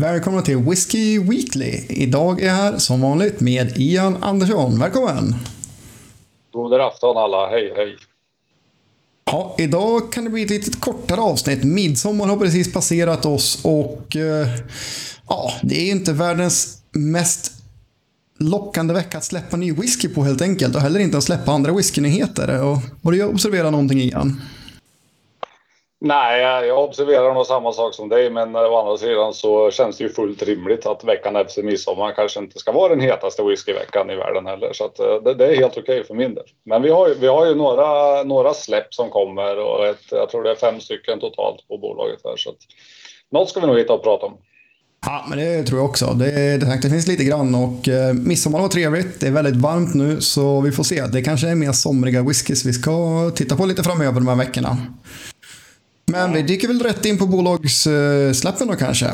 Välkomna till Whiskey Weekly. Idag är jag här som vanligt med Ian Andersson. Välkommen! God afton alla, hej hej! Ja, idag kan det bli ett lite kortare avsnitt. Midsommar har precis passerat oss och eh, ja, det är inte världens mest lockande vecka att släppa ny whisky på helt enkelt och heller inte att släppa andra whiskynyheter. har du observerat någonting Ian? Nej, jag observerar nog samma sak som dig, men eh, å andra sidan så känns det ju fullt rimligt att veckan efter midsommar kanske inte ska vara den hetaste whiskyveckan i världen heller. Så att, eh, det, det, är helt okej okay för min del. Men vi har, ju, vi har ju några, några släpp som kommer och ett, jag tror det är fem stycken totalt på bolaget här. Så att, något ska vi nog hitta och prata om. Ja, men det tror jag också. Det, det, det finns lite grann och eh, midsommar var trevligt. Det är väldigt varmt nu så vi får se. Det kanske är mer somriga whiskys vi ska titta på lite framöver de här veckorna. Men vi dyker väl rätt in på bolagssläppen då kanske?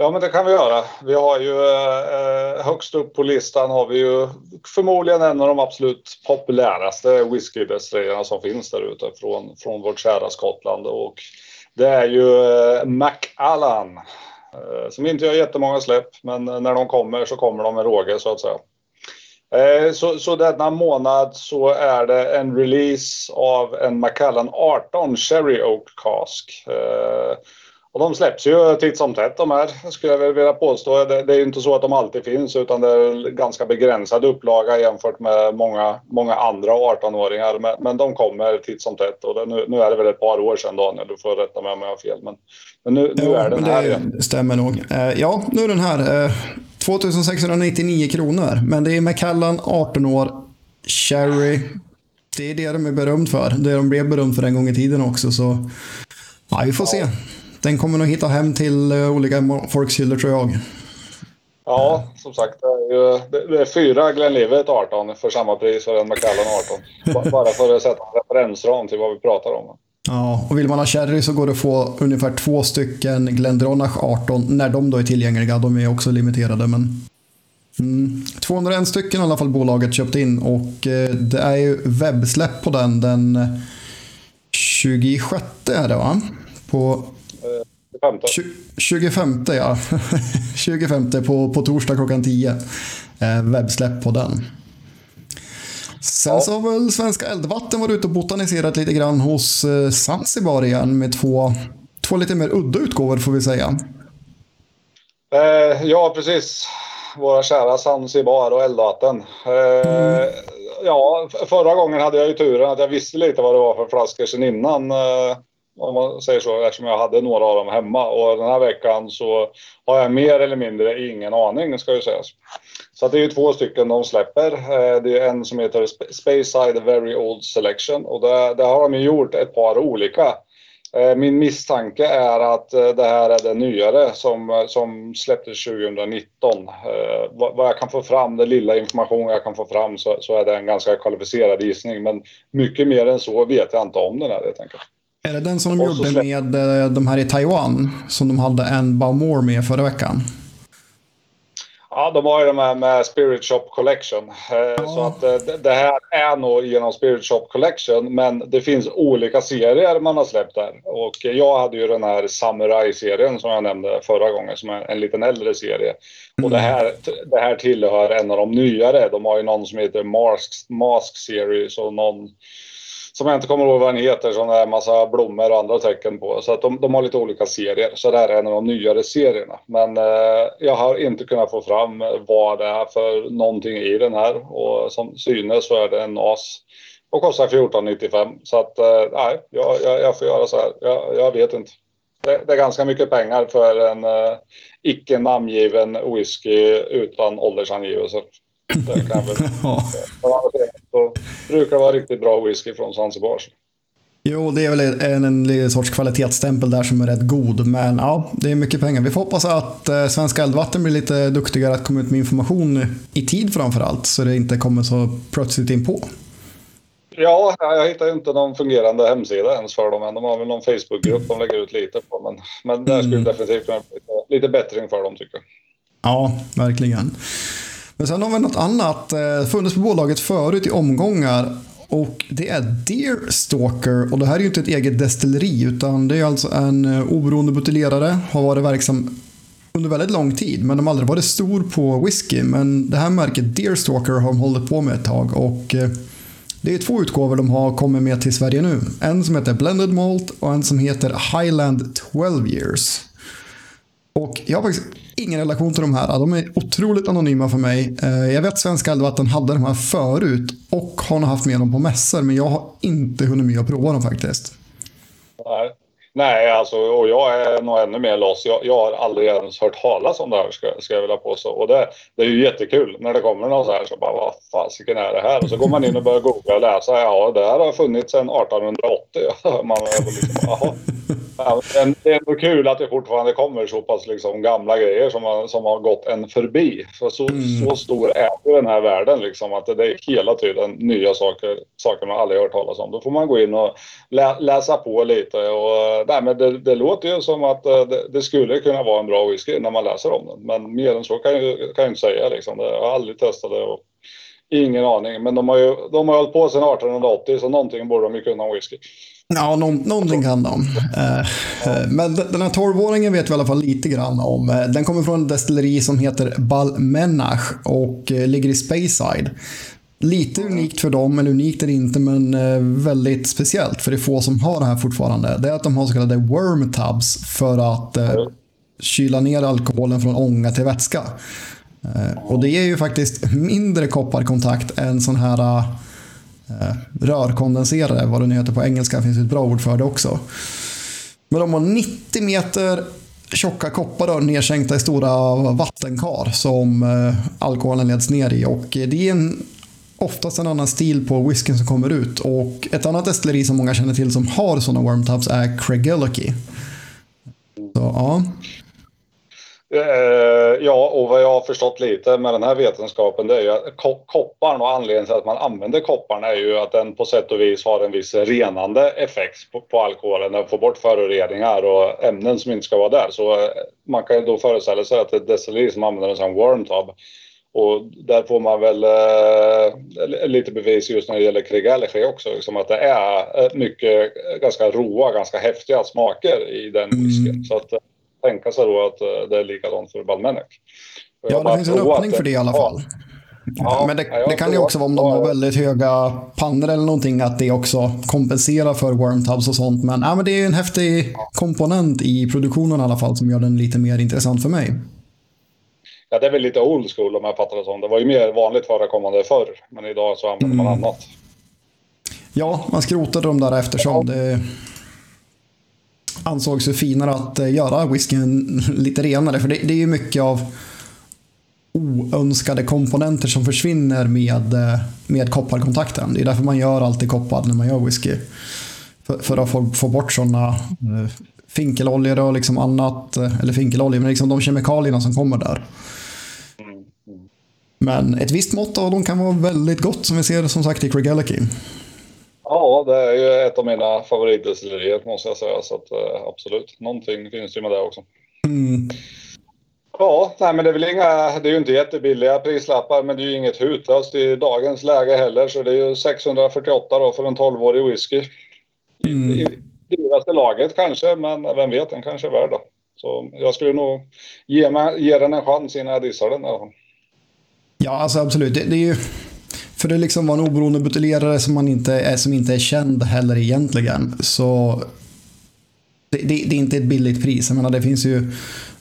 Ja, men det kan vi göra. Vi har ju eh, högst upp på listan har vi ju förmodligen en av de absolut populäraste whiskydestillierierna som finns där ute från, från vårt kära Skottland. Och det är ju eh, Macallan eh, som inte gör jättemånga släpp, men när de kommer så kommer de med råge så att säga. Eh, så, så denna månad så är det en release av en Macallan 18 Cherry Oak Cask. Eh, och de släpps ju titt som tätt de här, skulle jag vilja påstå. Det, det är ju inte så att de alltid finns utan det är ganska begränsad upplaga jämfört med många, många andra 18-åringar. Men, men, de kommer titt som tätt och det, nu, nu, är det väl ett par år sedan Daniel, du får rätta mig om jag har fel. Men, men nu, nu är den här igen. Det stämmer nog. Eh, ja, nu är den här. 2699 kronor. Men det är Macallan, 18 år, Cherry. Det är det de är berömd för. Det de blev berömd för en gång i tiden också. Så ja, vi får se. Den kommer nog hitta hem till eh, olika folks hyllor, tror jag. Ja, som sagt. Det är, ju, det är fyra Glenlivet 18 för samma pris som en Macallan 18. Bara för att sätta en referensram till vad vi pratar om. Ja, och vill man ha sherry så går det att få ungefär två stycken Glendronach 18 när de då är tillgängliga. De är också limiterade. Men mm, 201 stycken i alla fall bolaget köpt in och eh, det är ju webbsläpp på den den 26 är det va? På 25 ja. 25 på, på torsdag klockan 10. Eh, webbsläpp på den. Sen ja. så har väl Svenska Eldvatten varit ute och botaniserat lite grann hos eh, Zanzibar igen med två, två lite mer udda utgåvor får vi säga. Eh, ja, precis. Våra kära Zanzibar och Eldvatten. Eh, mm. Ja, förra gången hade jag ju turen att jag visste lite vad det var för flaskor sen innan. Eh, om man säger så, eftersom jag hade några av dem hemma. Och den här veckan så har jag mer eller mindre ingen aning, ska ju sägas. Så det är ju två stycken de släpper. Eh, det är en som heter Space Side Very Old Selection och där, där har de ju gjort ett par olika. Eh, min misstanke är att eh, det här är den nyare som, som släpptes 2019. Vad jag kan få fram, den lilla information jag kan få fram så, så är det en ganska kvalificerad gissning. Men mycket mer än så vet jag inte om den här helt enkelt. Är det den som de gjorde med de här i Taiwan? Som de hade en Baumore med förra veckan? Ja, de har ju de här med Spirit Shop Collection. Ja. Så att eh, det här är nog genom Spirit Shop Collection. Men det finns olika serier man har släppt där. Och jag hade ju den här Samurai-serien som jag nämnde förra gången. Som är en liten äldre serie. Mm. Och det här, det här tillhör en av de nyare. De har ju någon som heter Mask, Mask Series och någon som jag inte kommer ihåg vad den heter, som det är en massa blommor och andra tecken på. Så att de, de har lite olika serier. Så det här är en av de nyare serierna. Men eh, jag har inte kunnat få fram vad det är för någonting i den här. Och som synes så är det en NAS och kostar 14,95. Så att eh, nej, jag, jag, jag, får göra så här. Jag, jag vet inte. Det, det, är ganska mycket pengar för en eh, icke namngiven whisky utan åldersangivelse. Det kan väl, så brukar det vara riktigt bra whisky från Zanzibar. Jo, det är väl en, en, en sorts kvalitetsstämpel där som är rätt god. Men ja, det är mycket pengar. Vi får hoppas att eh, Svenska Eldvatten blir lite duktigare att komma ut med information i tid framför allt. Så det inte kommer så plötsligt in på. Ja, jag hittar inte någon fungerande hemsida ens för dem än. De har väl någon Facebookgrupp de lägger ut lite på. Men, men där skulle mm. definitivt kunna bli lite, lite bättring för dem tycker jag. Ja, verkligen. Men sen har vi något annat. Eh, funnits på bolaget förut i omgångar. och det är Deer Stalker. Och det här är ju inte ett eget destilleri utan det är alltså en eh, oberoende buteljerare. Har varit verksam under väldigt lång tid men de har aldrig varit stor på whisky. Men det här märket Deer Stalker har de hållit på med ett tag och eh, det är två utgåvor de har kommit med till Sverige nu. En som heter Blended Malt och en som heter Highland 12 Years. Och jag har faktiskt ingen relation till de här. De är otroligt anonyma för mig. Eh, jag vet att Svenska Eldvatten hade de här förut och har nog haft med dem på mässor, men jag har inte hunnit med att prova dem faktiskt. Nej. Nej, alltså, och jag är nog ännu mer loss. Jag, jag har aldrig ens hört talas om det här, ska, ska jag vilja påstå. Och det, det är ju jättekul när det kommer någon så här så bara, vad fasiken är det här? Och så går man in och börjar googla och läsa. Ja, det här har funnits sedan 1880. man liksom. Ja, det är ändå kul att det fortfarande kommer så pass liksom gamla grejer som har, som har gått en förbi. För så, mm. så stor är den här världen liksom att det är hela tiden nya saker, saker man aldrig hört talas om. Då får man gå in och lä, läsa på lite. Och, nej, men det, det låter ju som att eh, det, det, skulle kunna vara en bra whisky när man läser om den. Men mer än så kan jag, kan jag inte säga. Liksom. Jag har aldrig testat det. Och, ingen aning. Men de har ju de har hållit på sedan 1880 så någonting borde de ju kunna om whisky. Ja, nå någonting kan de. Eh, eh, men den här 12-åringen vet vi i alla fall lite grann om. Eh, den kommer från en destilleri som heter Balmenach och ligger i Speyside. Lite unikt för dem, eller unikt är det inte, men väldigt speciellt för det är få som har det här fortfarande. Det är att de har så kallade worm tubs för att kyla ner alkoholen från ånga till vätska. Eh, och det är ju faktiskt mindre kopparkontakt än sån här eh, rörkondenserare, vad det nu heter på engelska, finns ett bra ord för det också. Men de har 90 meter tjocka kopparrör nedsänkta i stora vattenkar som eh, alkoholen leds ner i. Och det är en, oftast en annan stil på whiskyn som kommer ut. Och ett annat destilleri som många känner till som har sådana wormtubs är Craigellachie. Så, ja. Eh, ja, och vad jag har förstått lite med den här vetenskapen det är ju att kopparn och anledningen till att man använder kopparn är ju att den på sätt och vis har en viss renande effekt på, på alkoholen. Den får bort föroreningar och ämnen som inte ska vara där. Så eh, man kan ju då föreställa sig att det är ett destilleri som använder en sån wormtub. Och där får man väl eh, lite bevis just när det gäller Krieg också, liksom att det är eh, mycket ganska roa, ganska häftiga smaker i den whiskyn. Mm. Så att, tänka sig då att eh, det är likadant för Balmenic. Ja, det finns en öppning för det i alla fall. Ja, Men det, det kan ju också vara om de har väldigt höga pannor eller någonting att det också kompenserar för wormtubs och sånt. Men, ja, men det är en häftig komponent i produktionen i alla fall som gör den lite mer intressant för mig. Ja, det är väl lite old school om jag fattar det som. Det var ju mer vanligt förekommande förr, men idag så använder mm. man annat. Ja, man skrotade dem där eftersom. Ja. Det, ansågs ju finare att eh, göra whiskyn lite renare. För det, det är ju mycket av oönskade komponenter som försvinner med, eh, med kopparkontakten. Det är därför man gör alltid koppar när man gör whisky. För, för att få, få bort sådana eh, finkeloljor och liksom annat, eller finkeloljor, men liksom de kemikalierna som kommer där. Men ett visst mått av dem kan vara väldigt gott som vi ser som sagt i Craigellachie. Ja, det är ju ett av mina favoritdestillerier måste jag säga. Så att, eh, absolut, någonting finns ju med det också. Mm. Ja, nej, men det är väl inga, det är ju inte jättebilliga prislappar, men det är ju inget hutlöst i dagens läge heller. Så det är ju 648 då för en 12-årig whisky. Mm. I, i dyraste laget kanske, men vem vet, den kanske är värd då. Så jag skulle nog ge, mig, ge den en chans innan jag dissar den. Ja, alltså absolut. Det, det är ju för det liksom var en oberoende buteljerare som, man inte är, som inte är känd heller egentligen. Så det, det, det, är inte ett billigt pris. Jag menar, det finns ju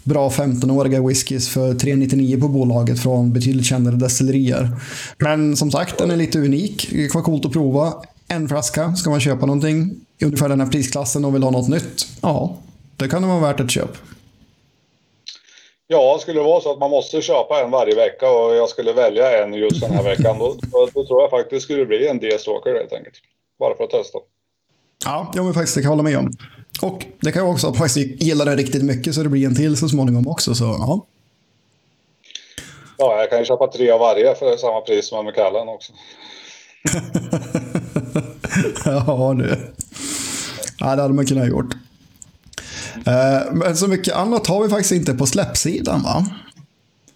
bra 15-åriga whiskys för 399 på bolaget från betydligt kändare destillerier. Men som sagt, den är lite unik. Det kan vara coolt att prova. En flaska, ska man köpa någonting i ungefär den här prisklassen och vill ha något nytt? Ja, det kan det vara värt ett köp. Ja, skulle det vara så att man måste köpa en varje vecka och jag skulle välja en just den här veckan, då, då, då tror jag faktiskt det skulle bli en D-stalker helt enkelt. Bara för att testa. Ja, jag vill faktiskt det kan jag hålla med om. Och det kan ju också att jag gillar den riktigt mycket så det blir en till så småningom också. Så, ja. ja, jag kan ju köpa tre av varje för samma pris som Macallan också. ja, du. Ja, det hade man kunnat gjort. Eh, men så mycket annat har vi faktiskt inte på släppsidan va?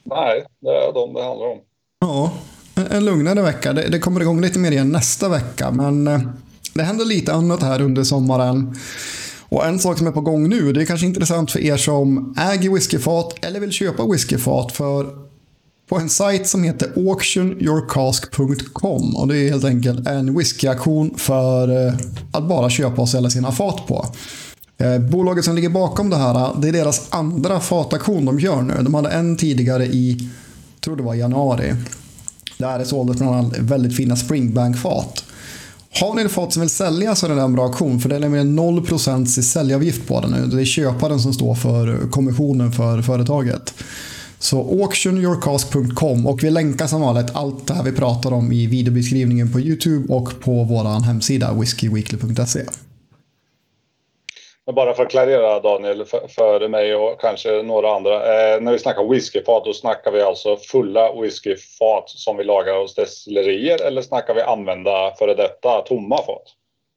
Nej, det är de det handlar om. Ja. en lugnare vecka. Det, det kommer igång lite mer igen nästa vecka, men eh, det händer lite annat här under sommaren. Och en sak som är på gång nu, det är kanske intressant för er som äger whiskyfat eller vill köpa whiskyfat. För på en sajt som heter auctionyourcask.com och det är helt enkelt en whiskyaktion för eh, att bara köpa och sälja sina fat på. Eh, bolaget som ligger bakom det här, det är deras andra fataktion de gör nu. De hade en tidigare i, tror det var januari. Där det såldes bland annat väldigt fina Springbank-fat. Har ni ett fat som vill sälja så är det en bra auktion för det är nämligen 0% i säljavgift på den nu. Det är köparen som står för kommissionen för företaget. Så auctionyourcask.com och vi länkar som vanligt allt det här vi pratar om i videobeskrivningen på YouTube och på vår hemsida whiskyweekly.se. Bara för att klarera Daniel för, för mig och kanske några andra. Eh, när vi snackar whiskyfat då snackar vi alltså fulla whiskyfat som vi lagar hos destillerier eller snackar vi använda före detta tomma fat?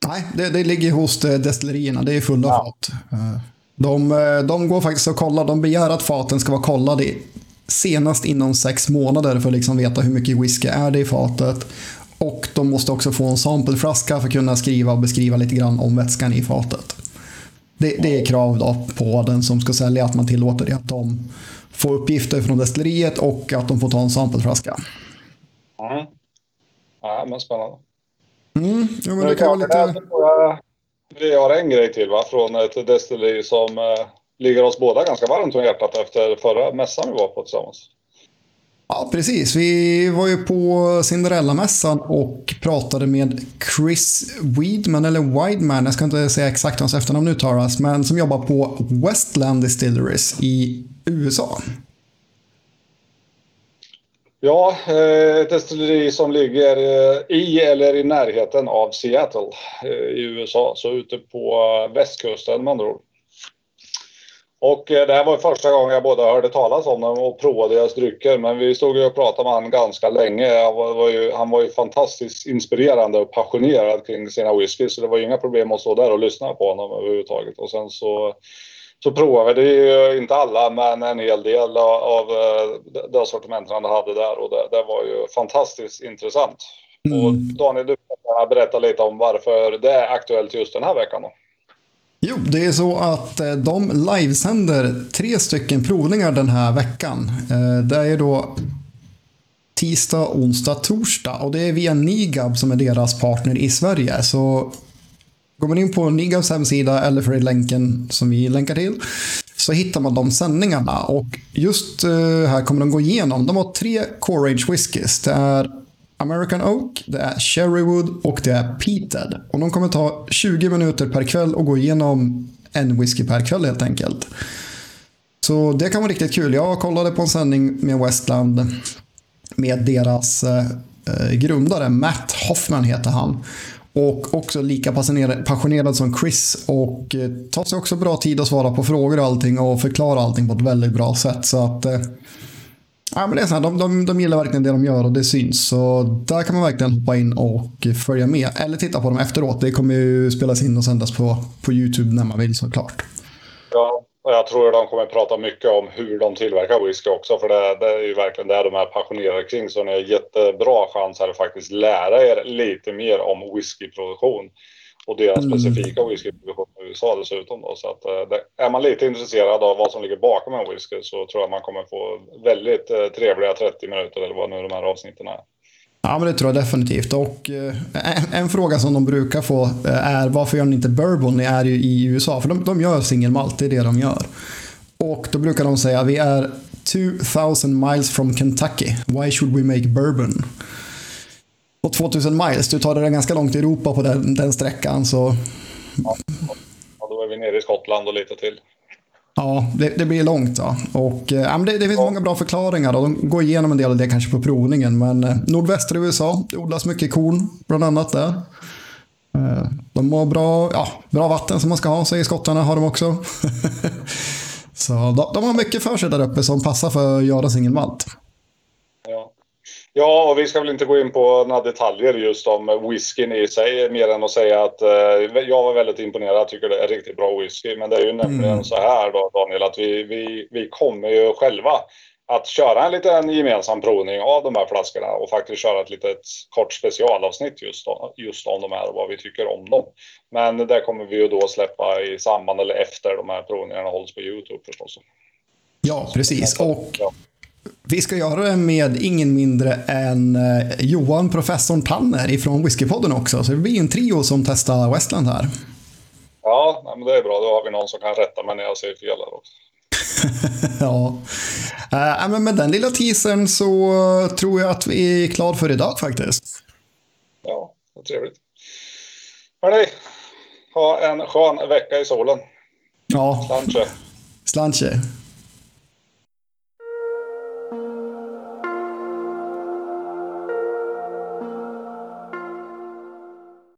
Nej, det, det ligger hos destillerierna. Det är fulla ja. fat. Eh, de, eh, de går faktiskt och kollar. De begär att faten ska vara kollade senast inom sex månader för att liksom veta hur mycket whisky är det i fatet. Och de måste också få en sampleflaska för att kunna skriva och beskriva lite grann om vätskan i fatet. Det, det, är krav då på den som ska sälja att man tillåter det. Att de får uppgifter från destilleriet och att de får ta en sampleflaska. Mm. Ja, men spännande. Mm, ja, men det kan vara lite... Vi har en grej till va? från ett destilleri som eh, ligger oss båda ganska varmt om hjärtat efter förra mässan vi var på tillsammans. Ja, precis. Vi var ju på Cinderella-mässan och pratade med Chris Weedman, eller Wideman, jag ska inte säga exakt hans efternamn uttalas, men som jobbar på Westland Distilleries i USA. Ja, eh, ett destilleri som ligger eh, i eller i närheten av Seattle eh, i USA, så ute på västkusten med andra ord. Och det här var första gången jag både hörde talas om dem och provade deras drycker. Men vi stod och pratade med honom ganska länge. Han var, ju, han var ju fantastiskt inspirerande och passionerad kring sina whisky. Så det var ju inga problem att stå där och lyssna på honom överhuvudtaget. Och sen så så provade vi ju inte alla, men en hel del av eh, det sortimentet han hade där och det, det var ju fantastiskt intressant. Mm. Och Daniel, du kan berätta lite om varför det är aktuellt just den här veckan då. Jo, det är så att eh, de livesänder tre stycken provningar den här veckan. Eh, det är då tisdag, onsdag, torsdag och det är via Nigab som är deras partner i Sverige. Så Går man in på NIGABs hemsida eller för länken som vi länkar till så hittar man de sändningarna. Och just eh, här kommer de gå igenom. De har tre Core Range Whiskies. Det är American Oak, det är Cherrywood och det är Peated. Och de kommer ta 20 minuter per kväll och gå igenom en whisky per kväll helt enkelt. Så det kan vara riktigt kul. Jag kollade på en sändning med Westland med deras eh, grundare, Matt Hoffman heter han. Och också lika passionerad som Chris. Och eh, tar sig också bra tid att svara på frågor och allting och förklara allting på ett väldigt bra sätt. Så att... Eh, ja, men det är så här, de, de, de gillar verkligen det de gör och det syns. Så där kan man verkligen hoppa in och följa med. Eller titta på dem efteråt. Det kommer ju spelas in och sändas på, på YouTube när man vill såklart. Ja, och jag tror att de kommer prata mycket om hur de tillverkar whisky också. För det, det är ju verkligen det de är passionerade kring. Så ni har jättebra chans här att faktiskt lära er lite mer om whiskyproduktion. Och deras mm. specifika whiskyproduktion USA dessutom. Då. Så att, eh, är man lite intresserad av vad som ligger bakom en whisky så tror jag man kommer få väldigt eh, trevliga 30 minuter eller vad nu de här avsnitten är. Ja, men det tror jag definitivt. Och eh, en, en, fråga som de brukar få är varför gör ni inte bourbon? Ni är ju i USA. För de, de gör singelmalt, det är det de gör. Och då brukar de säga vi är 2000 miles from Kentucky. Why should we make bourbon? Och 2000 miles, du tar det ganska långt i Europa på den, den sträckan. Så... Ja, är vi nere i Skottland och lite till. Ja, det, det, blir långt. Ja. Och, eh, det, det finns ja. många bra förklaringar och de går igenom en del av det kanske på provningen. Men eh, nordvästra USA, det odlas mycket korn bland annat där. Eh, de har bra, ja, bra vatten som man ska ha, säger skottarna har de också. Så de, de, har mycket för sig där uppe som passar för att göra singelmalt. Ja, och vi ska väl inte gå in på några detaljer just om whiskyn i sig, mer än att säga att eh, jag var väldigt imponerad. Jag tycker det är riktigt bra whisky. Men det är ju nämligen mm. så här då, Daniel, att vi, vi, vi kommer ju själva att köra en liten gemensam provning av de här flaskorna och faktiskt köra ett litet kort specialavsnitt just, just om de här och vad vi tycker om dem. Men det kommer vi ju då släppa i samband eller efter de här provningarna hålls på Youtube förstås. Ja, precis. Och vi ska göra det med ingen mindre än eh, Johan, professorn Tanner ifrån Whiskypodden också. Så det blir en trio som testar Westland här. Ja, men det är bra. Då har vi någon som kan rätta mig när jag säger fel här också. ja. Äh, men med den lilla teasern så tror jag att vi är klara för idag faktiskt. Ja, vad trevligt. Hörni, ha en skön vecka i solen. Ja. Slanche. Slanche.